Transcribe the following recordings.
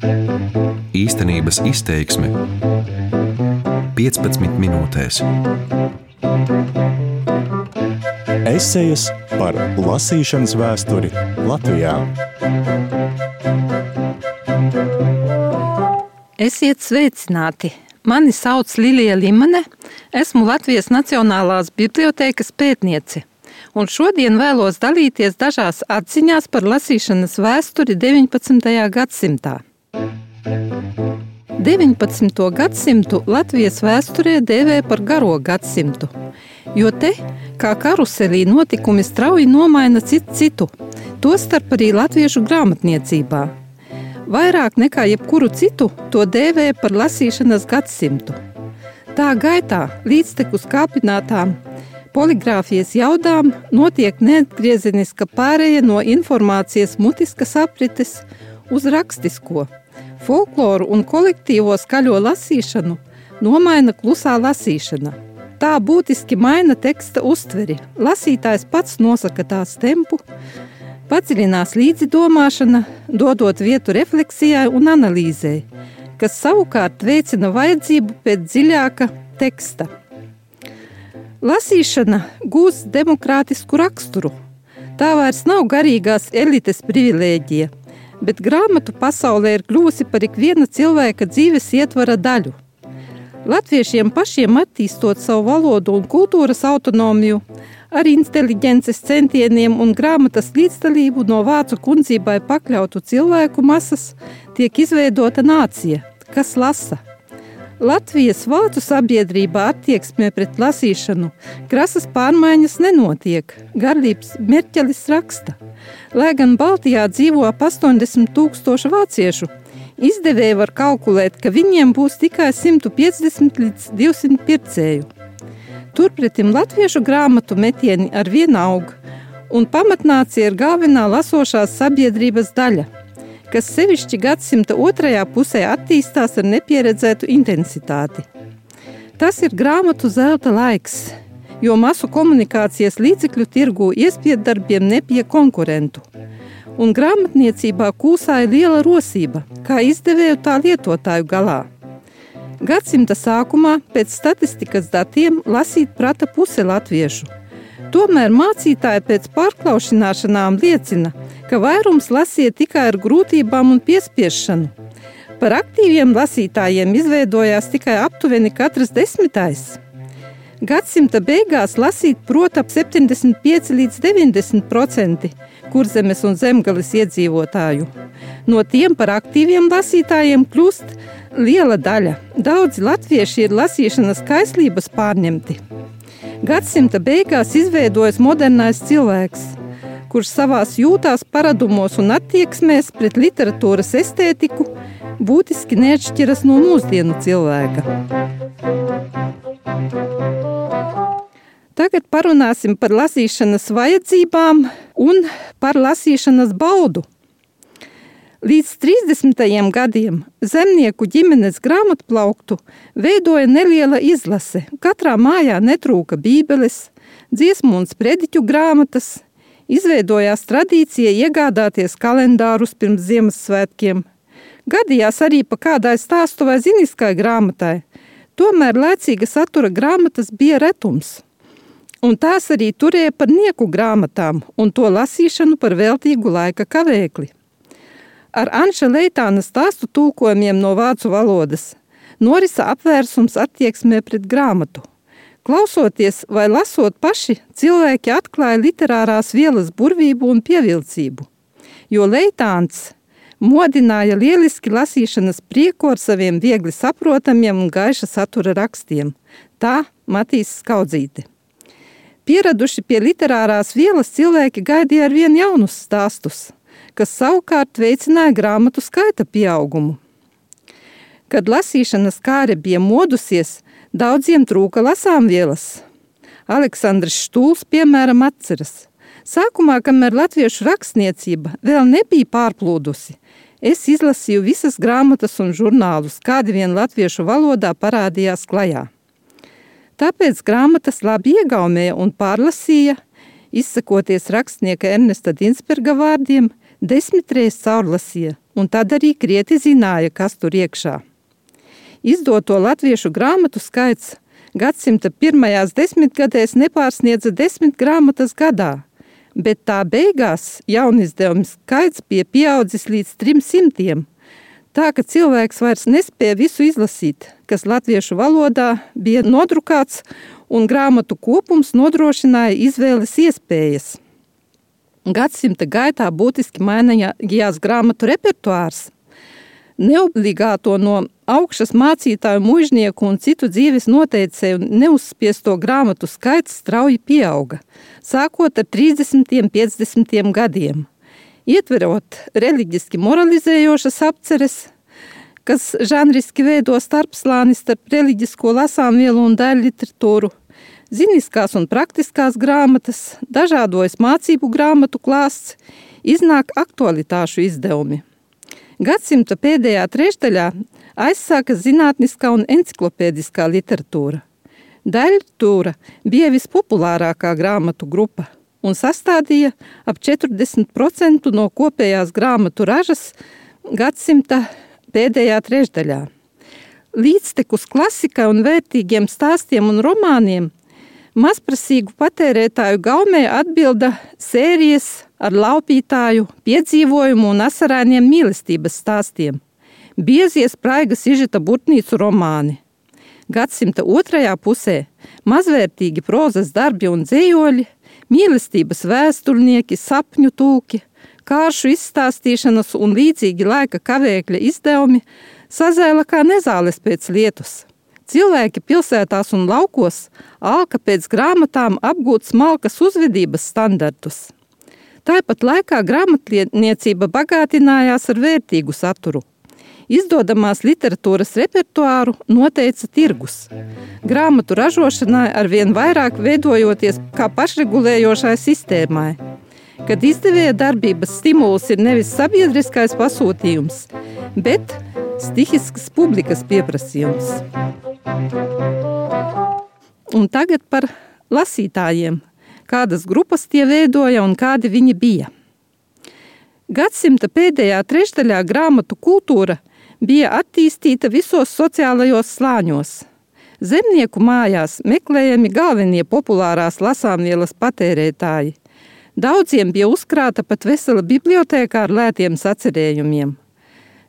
Īstenības izteiksme 15 minūtēs. Esejas par lasīšanas vēsturi Latvijā. Esiet sveicināti! Mani sauc Lilija Limane, esmu Latvijas Nacionālās bibliotēkas pētniece, un šodien vēlos dalīties dažās atziņās par lasīšanas vēsturi 19. gadsimtā. 19. gadsimtu Latvijas vēsturē dēvē par garo gadsimtu, jo te, kā karuselī, notikumi strauji nomaina citu citu, tostarp arī latviešu grāmatniecībā. Vairāk nekā jebkuru citu to dēvē par lasīšanas gadsimtu. Tā gaitā līdztekus kāpinātām poligrāfijas jaudām notiek neatgriezeniska pāreja no informācijas mutiskas aprites uz rakstisko. Folkloru un kolektīvo skaļo lasīšanu nomaina klusā lasīšana. Tā būtiski maina teksta uztveri. Lasītājs pats nosaka tās tempu, Padziļinās līdzidomāšana, dodot vietu refleksijai un analīzei, kas savukārt veicina vajadzību pēc dziļāka teksta. Lasīšana gūs demokrātisku raksturu. Tā vairs nav garīgās elites privilēģija, bet grāmatu pasaulē ir kļuvusi par ikviena cilvēka dzīves ietvara daļu. Latviešiem pašiem attīstot savu valodu un kultūras autonomiju, ar inteliģences centieniem un grāmatas līdzdalību no vācu kundzībai pakļautu cilvēku masas tiek izveidota nācija, kas lasa. Latvijas vācu sabiedrībā attieksmē pret lasīšanu krasas pārmaiņas nenotiek. Garlības Merķelis raksta, lai gan Baltijā dzīvo ap 80 tūkstoši vāciešu, izdevēji var kalkulēt, ka viņiem būs tikai 150 līdz 200 pircēju. Turpretim latviešu grāmatu metieni ar vienu aug, un pamatnācija ir galvenā lasošās sabiedrības daļa, kas sevišķi gadsimta otrajā pusē attīstās ar nepieredzētu intensitāti. Tas ir grāmatu zelta laiks, jo masu komunikācijas līdzekļu tirgu iespiedu darbiem nepie konkurentu. Un grāmatniecībā kūsāja liela rosība, kā izdevēju tā lietotāju galā. Gadsimta sākumā pēc statistikas datiem lasīt prata puse latviešu. Tomēr mācītāji pēc pārklaušanām liecina, ka vairums lasīja tikai ar grūtībām un piespiešanu. Par aktīviem lasītājiem izveidojās tikai aptuveni katrs desmitais. Gadsimta beigās lasīt prot ap 75 līdz 90% kurzemes un zemgales iedzīvotāju. No tiem par aktīviem lasītājiem kļūst liela daļa. Daudzi latvieši ir lasīšanas kaislības pārņemti. Gadsimta beigās izveidojas modernais cilvēks, kurš savās jūtās, paradumos un attieksmēs pret literatūras estētiku būtiski neatšķiras no mūsdienu cilvēka. Tagad parunāsim par lasīšanas vajadzībām un par lasīšanas baudu. Līdz 30. gadiem zemnieku ģimenes grāmatplauktu veidoja neliela izlase. Katrā mājā netrūka bībeles, dziesmu un sprediķu grāmatas. Izveidojās tradīcija iegādāties kalendārus pirms Ziemassvētkiem. Gadījās arī pa kādai stāstu vai ziniskai grāmatai. Tomēr laicīga satura grāmatas bija retums. Un tās arī turēja par nieku grāmatām un to lasīšanu par veltīgu laika kavēkli ar Anša Leitāna stāstu tulkojumiem no vācu valodas. Norisa apvērsums attieksmē pret grāmatu. Klausoties vai lasot paši, cilvēki atklāja literārās vielas burvību un pievilcību. Jo Leitāns modināja lieliski lasīšanas prieku ar saviem viegli saprotamiem un gaiša satura rakstiem. Tā Matīs Skaudzīte. Pieraduši pie literārās vielas, cilvēki gaidīja ar vien jaunus stāstus kas savukārt veicināja grāmatu skaita pieaugumu. Kad lasīšanas kāre bija modusies, daudziem trūka lasāmvielas. Aleksandrs Štūls, piemēram, atceras. Sākumā, kamēr latviešu rakstniecība vēl nebija pārplūdusi, es izlasīju visas grāmatas un žurnālus, kādi vien latviešu valodā parādījās klajā. Tāpēc grāmatas labi iegaumēja un pārlasīja, izsakoties rakstnieka Ernesta Dinsberga vārdiem, desmitreiz caurlasīja, un tad arī krieti zināja, kas tur iekšā. Izdoto latviešu grāmatu skaits gadsimta pirmajās desmitgadēs nepārsniedza desmit grāmatas gadā, bet tā beigās jaunizdevuma skaits bija pieaudzis līdz trim simtiem. Tā ka cilvēks vairs nespēja visu izlasīt, kas latviešu valodā bija nodrukāts, un grāmatu kopums nodrošināja izvēles iespējas. Gadsimta gaitā būtiski mainījās grāmatu repertuārs. Neobligāto no augšas mācītāju, mužnieku un citu dzīves noteicēju neuzspiesto grāmatu skaits strauji pieauga, sākot ar 30. un 50. gadiem. Ietverot reliģiski moralizējošas apceres, kas žanriski veido starpslāni starp reliģisko lasāmvielu un daļu literatūru, Ziniskās un praktiskās grāmatas, dažādojas mācību grāmatu klāsts, iznāk aktualitāšu izdevumi. Gadsimta pēdējā trešdaļā aizsākas zinātniskā un enciklopēdiskā literatūra. Daļtūra bija vispopulārākā grāmatu grupa un sastādīja ap 40% no kopējās grāmatu ražas gadsimta pēdējā trešdaļā. Līdztekus klasikai un vērtīgiem stāstiem un romāniem Mazprasīgu patērētāju gaumē atbilda sērijas ar laupītāju piedzīvojumu un asarēniem mīlestības stāstiem. Biezie spraiga sižeta burtnīcu romāni. Gadsimta otrajā pusē mazvērtīgi prozas darbi un dzējoļi, mīlestības vēsturnieki, sapņu tūki, kāršu izstāstīšanas un līdzīgi laika kavēkļa izdevumi sazēla kā nezāles pēc lietus – Cilvēki pilsētās un laukos āka pēc grāmatām apgūt smalkas uzvedības standartus. Tāpat laikā grāmatniecība bagātinājās ar vērtīgu saturu. Izdodamās literatūras repertuāru noteica tirgus. Grāmatu ražošanai arvien vairāk veidojoties kā pašregulējošai sistēmai. Kad izdevēja darbības stimuls ir nevis sabiedriskais pasūtījums, bet stihisks publikas pieprasījums. Un tagad par lasītājiem. Kādas grupas tie veidoja un kādi viņi bija. Gadsimta pēdējā trešdaļā grāmatu kultūra bija attīstīta visos sociālajos slāņos. Zemnieku mājās meklējami galvenie populārās lasāmvielas patērētāji. Daudziem bija uzkrāta pat vesela bibliotēka ar lētiem sacerējumiem.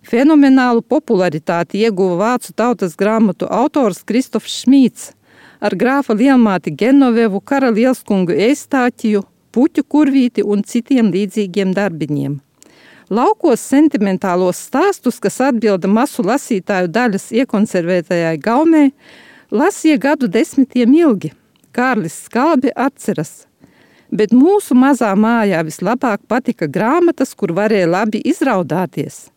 Fenomenālu popularitāti ieguva vācu tautas grāmatu autors Kristofs Šmīts ar grāfa lielmāti Genovevu, karalielskungu Eistāķiju, puķu kurvīti un citiem līdzīgiem darbiņiem. Laukos sentimentālos stāstus, kas atbilda masu lasītāju daļas iekonservētajai gaumē, lasīja gadu desmitiem ilgi. Kārlis Skalbi atceras, bet mūsu mazā mājā vislabāk patika grāmatas, kur varēja labi izraudāties –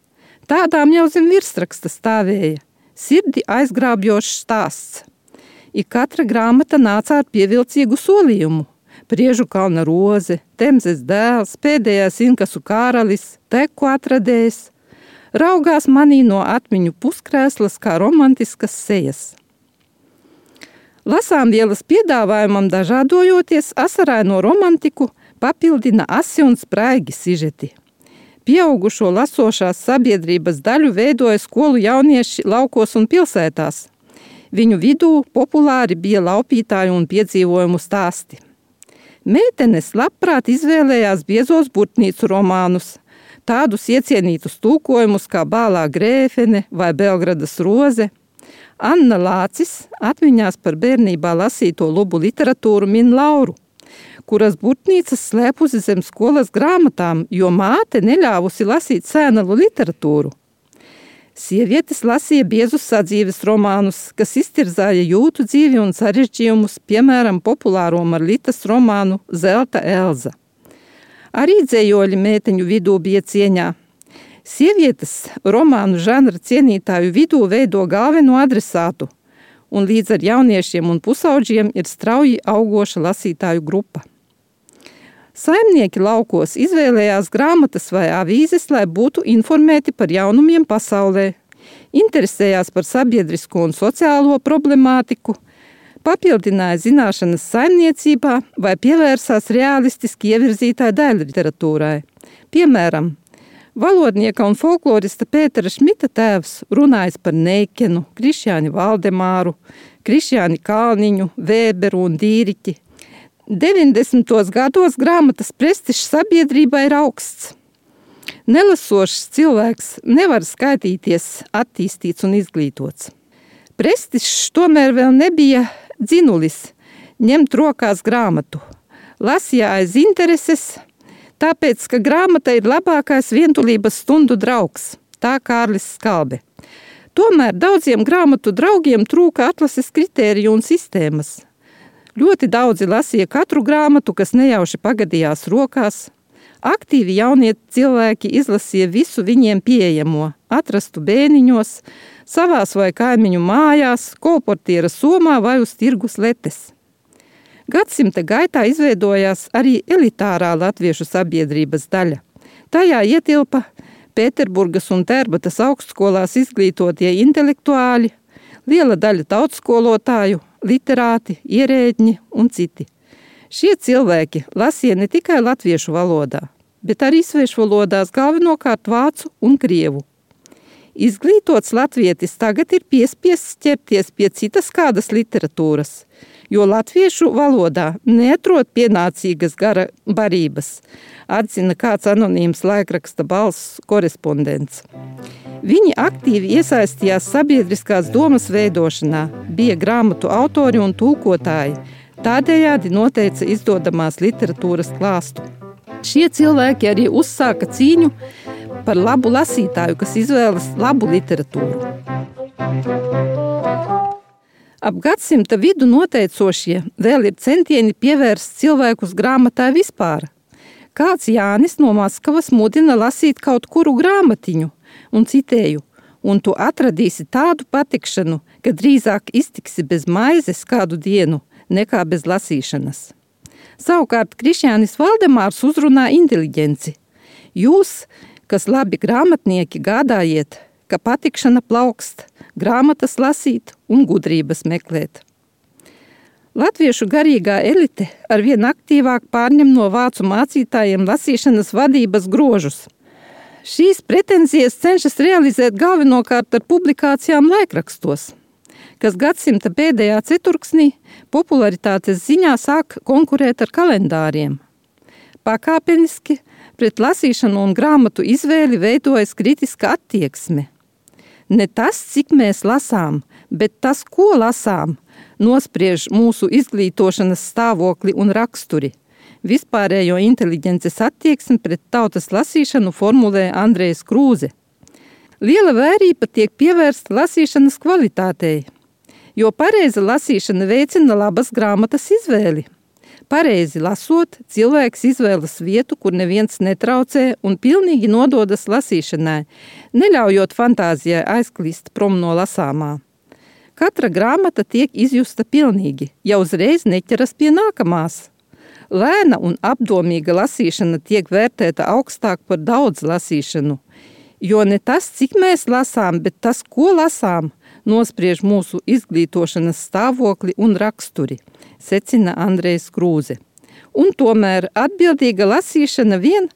Tādām jau zem virsraksta stāvēja sirdi aizgrābjošs stāsts. Ik katra grāmata nāca ar pievilcīgu solījumu. Priežu kalna roze, temzes dēls, pēdējais inkasu karalis, teku atradējs, raugās manī no atmiņu puskrēslas kā romantiskas sejas. Lasāmvielas piedāvājumam dažādojoties, asaraino romantiku papildina asi un spraigi sižeti. Pieaugušo lasošās sabiedrības daļu veidoja skolu jaunieši laukos un pilsētās. Viņu vidū populāri bija laupītāju un piedzīvojumu stāsti. Meitenes labprāt izvēlējās biezos burtnīcu romānus, tādus iecienītus tūkojumus kā Bālā Grēfene vai Belgradas Roze. Anna Lācis atmiņās par bērnībā lasīto lubu literatūru min Lauru kuras būtnīcas slēpusi zem skolas grāmatām, jo māte neļāvusi lasīt sēnalu literatūru. Sievietes lasīja biezus sadzīves romānus, kas iztirzāja jūtu dzīvi un sarežģījumus, piemēram, populāro Marlitas romānu Zelta Elza. Arī dzējoļi meiteņu vidū bija cieņā. Sievietes romānu žanra cienītāju vidū veido galveno adresātu, un līdz ar jauniešiem un pusauģiem ir strauji augoša lasītāju grupa. Saimnieki laukos izvēlējās grāmatas vai avīzes, lai būtu informēti par jaunumiem pasaulē, interesējās par sabiedrisko un sociālo problemātiku, papildināja zināšanas saimniecībā vai pievērsās realistiski ievirzītāji daļliteratūrai. Piemēram, Valodnieka un folklorista Pētera Šmita tēvs runājis par Neikenu, Krišjāni Valdemāru, Krišjāni Kalniņu, Vēberu un Dīriķi. 90. gados grāmatas prestižs sabiedrībā ir augsts. Nelasošs cilvēks nevar skaitīties attīstīts un izglītots. Prestižs tomēr vēl nebija dzinulis ņemt rokās grāmatu. Lasīja aiz intereses, tāpēc, ka grāmata ir labākais vientulības stundu draugs, tā Kārlis Skalbe. Tomēr daudziem grāmatu draugiem trūka atlases kritēriju un sistēmas. Ļoti daudzi lasīja katru grāmatu, kas nejauši pagadījās rokās. Aktīvi jaunie cilvēki izlasīja visu viņiem pieejamo, atrastu bēniņos, savās vai kaimiņu mājās, kolportiera somā vai uz tirgus letes. Gadsimta gaitā izveidojās arī elitārā latviešu sabiedrības daļa. Tajā ietilpa Pēterburgas un Tērbatas augstskolās izglītotie intelektuāļi, liela daļa tautskolotāju, literāti, ierēģi un citi. Šie cilvēki lasīja ne tikai latviešu valodā, bet arī svešu valodās, galvenokārt vācu un krievu. Izglītots latvietis tagad ir piespiests ķerties pie citas kādas literatūras, jo latviešu valodā neatrod pienācīgas gara barības, atzina kāds anonīms laikraksta balss korespondents. Viņi aktīvi iesaistījās sabiedriskās domas veidošanā, bija grāmatu autori un tulkotāji, tādējādi noteica izdodamās literatūras klāstu. Šie cilvēki arī uzsāka cīņu par labu lasītāju, kas izvēlas labu literatūru. Ap gadsimta vidu noteicošie vēl ir centieni pievērst cilvēkus grāmatai vispār. Kāds Jānis no Maskavas mudina lasīt kaut kuru grāmatiņu, un citēju, un tu atradīsi tādu patikšanu, ka drīzāk iztiksi bez maizes kādu dienu, nekā bez lasīšanas. Savukārt Krišjānis Valdemārs uzrunā inteliģenci. Jūs, kas labi grāmatnieki, gādājiet, ka patikšana plaukst, grāmatas lasīt un gudrības meklēt. Latviešu garīgā elite arvien aktīvāk pārņem no vācu mācītājiem lasīšanas vadības grožus. Šīs pretenzijas cenšas realizēt galvenokārt ar publikācijām laikrakstos, kas gadsimta pēdējā ceturksnī popularitātes ziņā sāk konkurēt ar kalendāriem. Pakāpeniski pret lasīšanu un grāmatu izvēli veidojas kritiska attieksme. Ne tas, cik mēs lasām, bet tas, ko lasām, nospriež mūsu izglītošanas stāvokli un raksturi. Vispārējo inteliģences attieksmi pret tautas lasīšanu formulē Andrejs Krūze. Liela vērība tiek pievērsta lasīšanas kvalitātei, jo pareiza lasīšana veicina labas grāmatas izvēli. Pareizi lasot, cilvēks izvēlas vietu, kur neviens netraucē un pilnīgi nododas lasīšanai, neļaujot fantāzijai aizklīst prom no lasāmā. Katra grāmata tiek izjusta pilnīgi, jau uzreiz neķeras pie nākamās. Lēna un apdomīga lasīšana tiek vērtēta augstāk par daudz lasīšanu, jo ne tas, cik mēs lasām, bet tas, ko lasām, nospriež mūsu izglītošanas stāvokli un raksturi secina Andrejs Krūze. Un tomēr atbildīga lasīšana vien,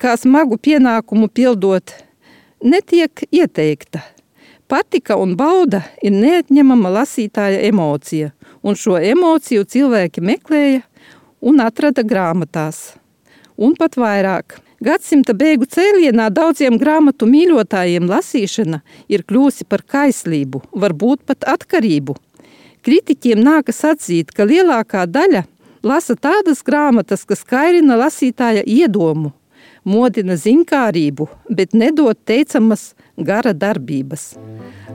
kā smagu pienākumu pildot, netiek ieteikta. Patika un bauda ir neatņemama lasītāja emocija, un šo emociju cilvēki meklēja un atrada grāmatās. Un pat vairāk. Gadsimta beigu cēlienā daudziem grāmatu mīļotājiem lasīšana ir kļuvusi par kaislību, varbūt pat atkarību – Kritiķiem nākas atzīt, ka lielākā daļa lasa tādas grāmatas, kas kairina lasītāja iedomu, modina zinkārību, bet nedod teicamas gara darbības.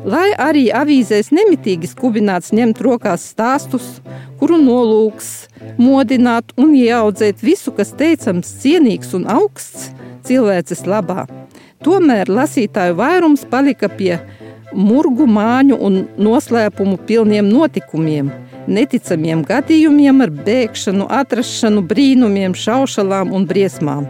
Lai arī avīzēs nemitīgi skubināts ņemt rokās stāstus, kuru nolūks modināt un ieaudzēt visu, kas teicams, cienīgs un augsts cilvēces labā. Tomēr lasītāju vairums palika pie murgu māņu un noslēpumu pilniem notikumiem, neticamiem gadījumiem ar bēgšanu, atrašanu, brīnumiem, šaušalām un briesmām.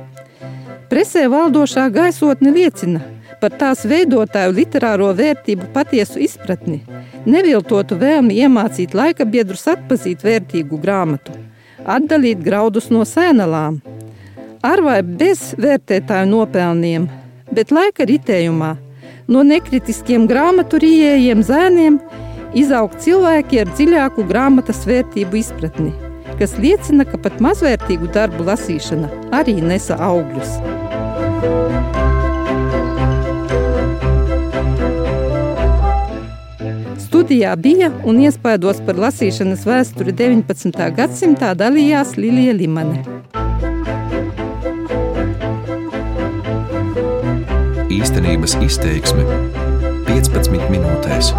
Presē valdošā gaisotne liecina par tās veidotāju literāro vērtību patiesu izpratni, neviltotu vēlmi iemācīt laika biedrus atpazīt vērtīgu grāmatu, atdalīt graudus no sēnalām. Ar vai bez vērtētāju nopelniem bet laika ritējumā no nekritiskiem grāmaturījējiem zēniem izaug cilvēki ar dziļāku grāmatas vērtību izpratni, kas liecina, ka pat mazvērtīgu darbu lasīšana arī nesa augļus. Studijā bija un iespaidos par lasīšanas vēsturi 19. gadsimtā dalījās Lilija Limane. Īstenības izteiksme 15 minūtēs.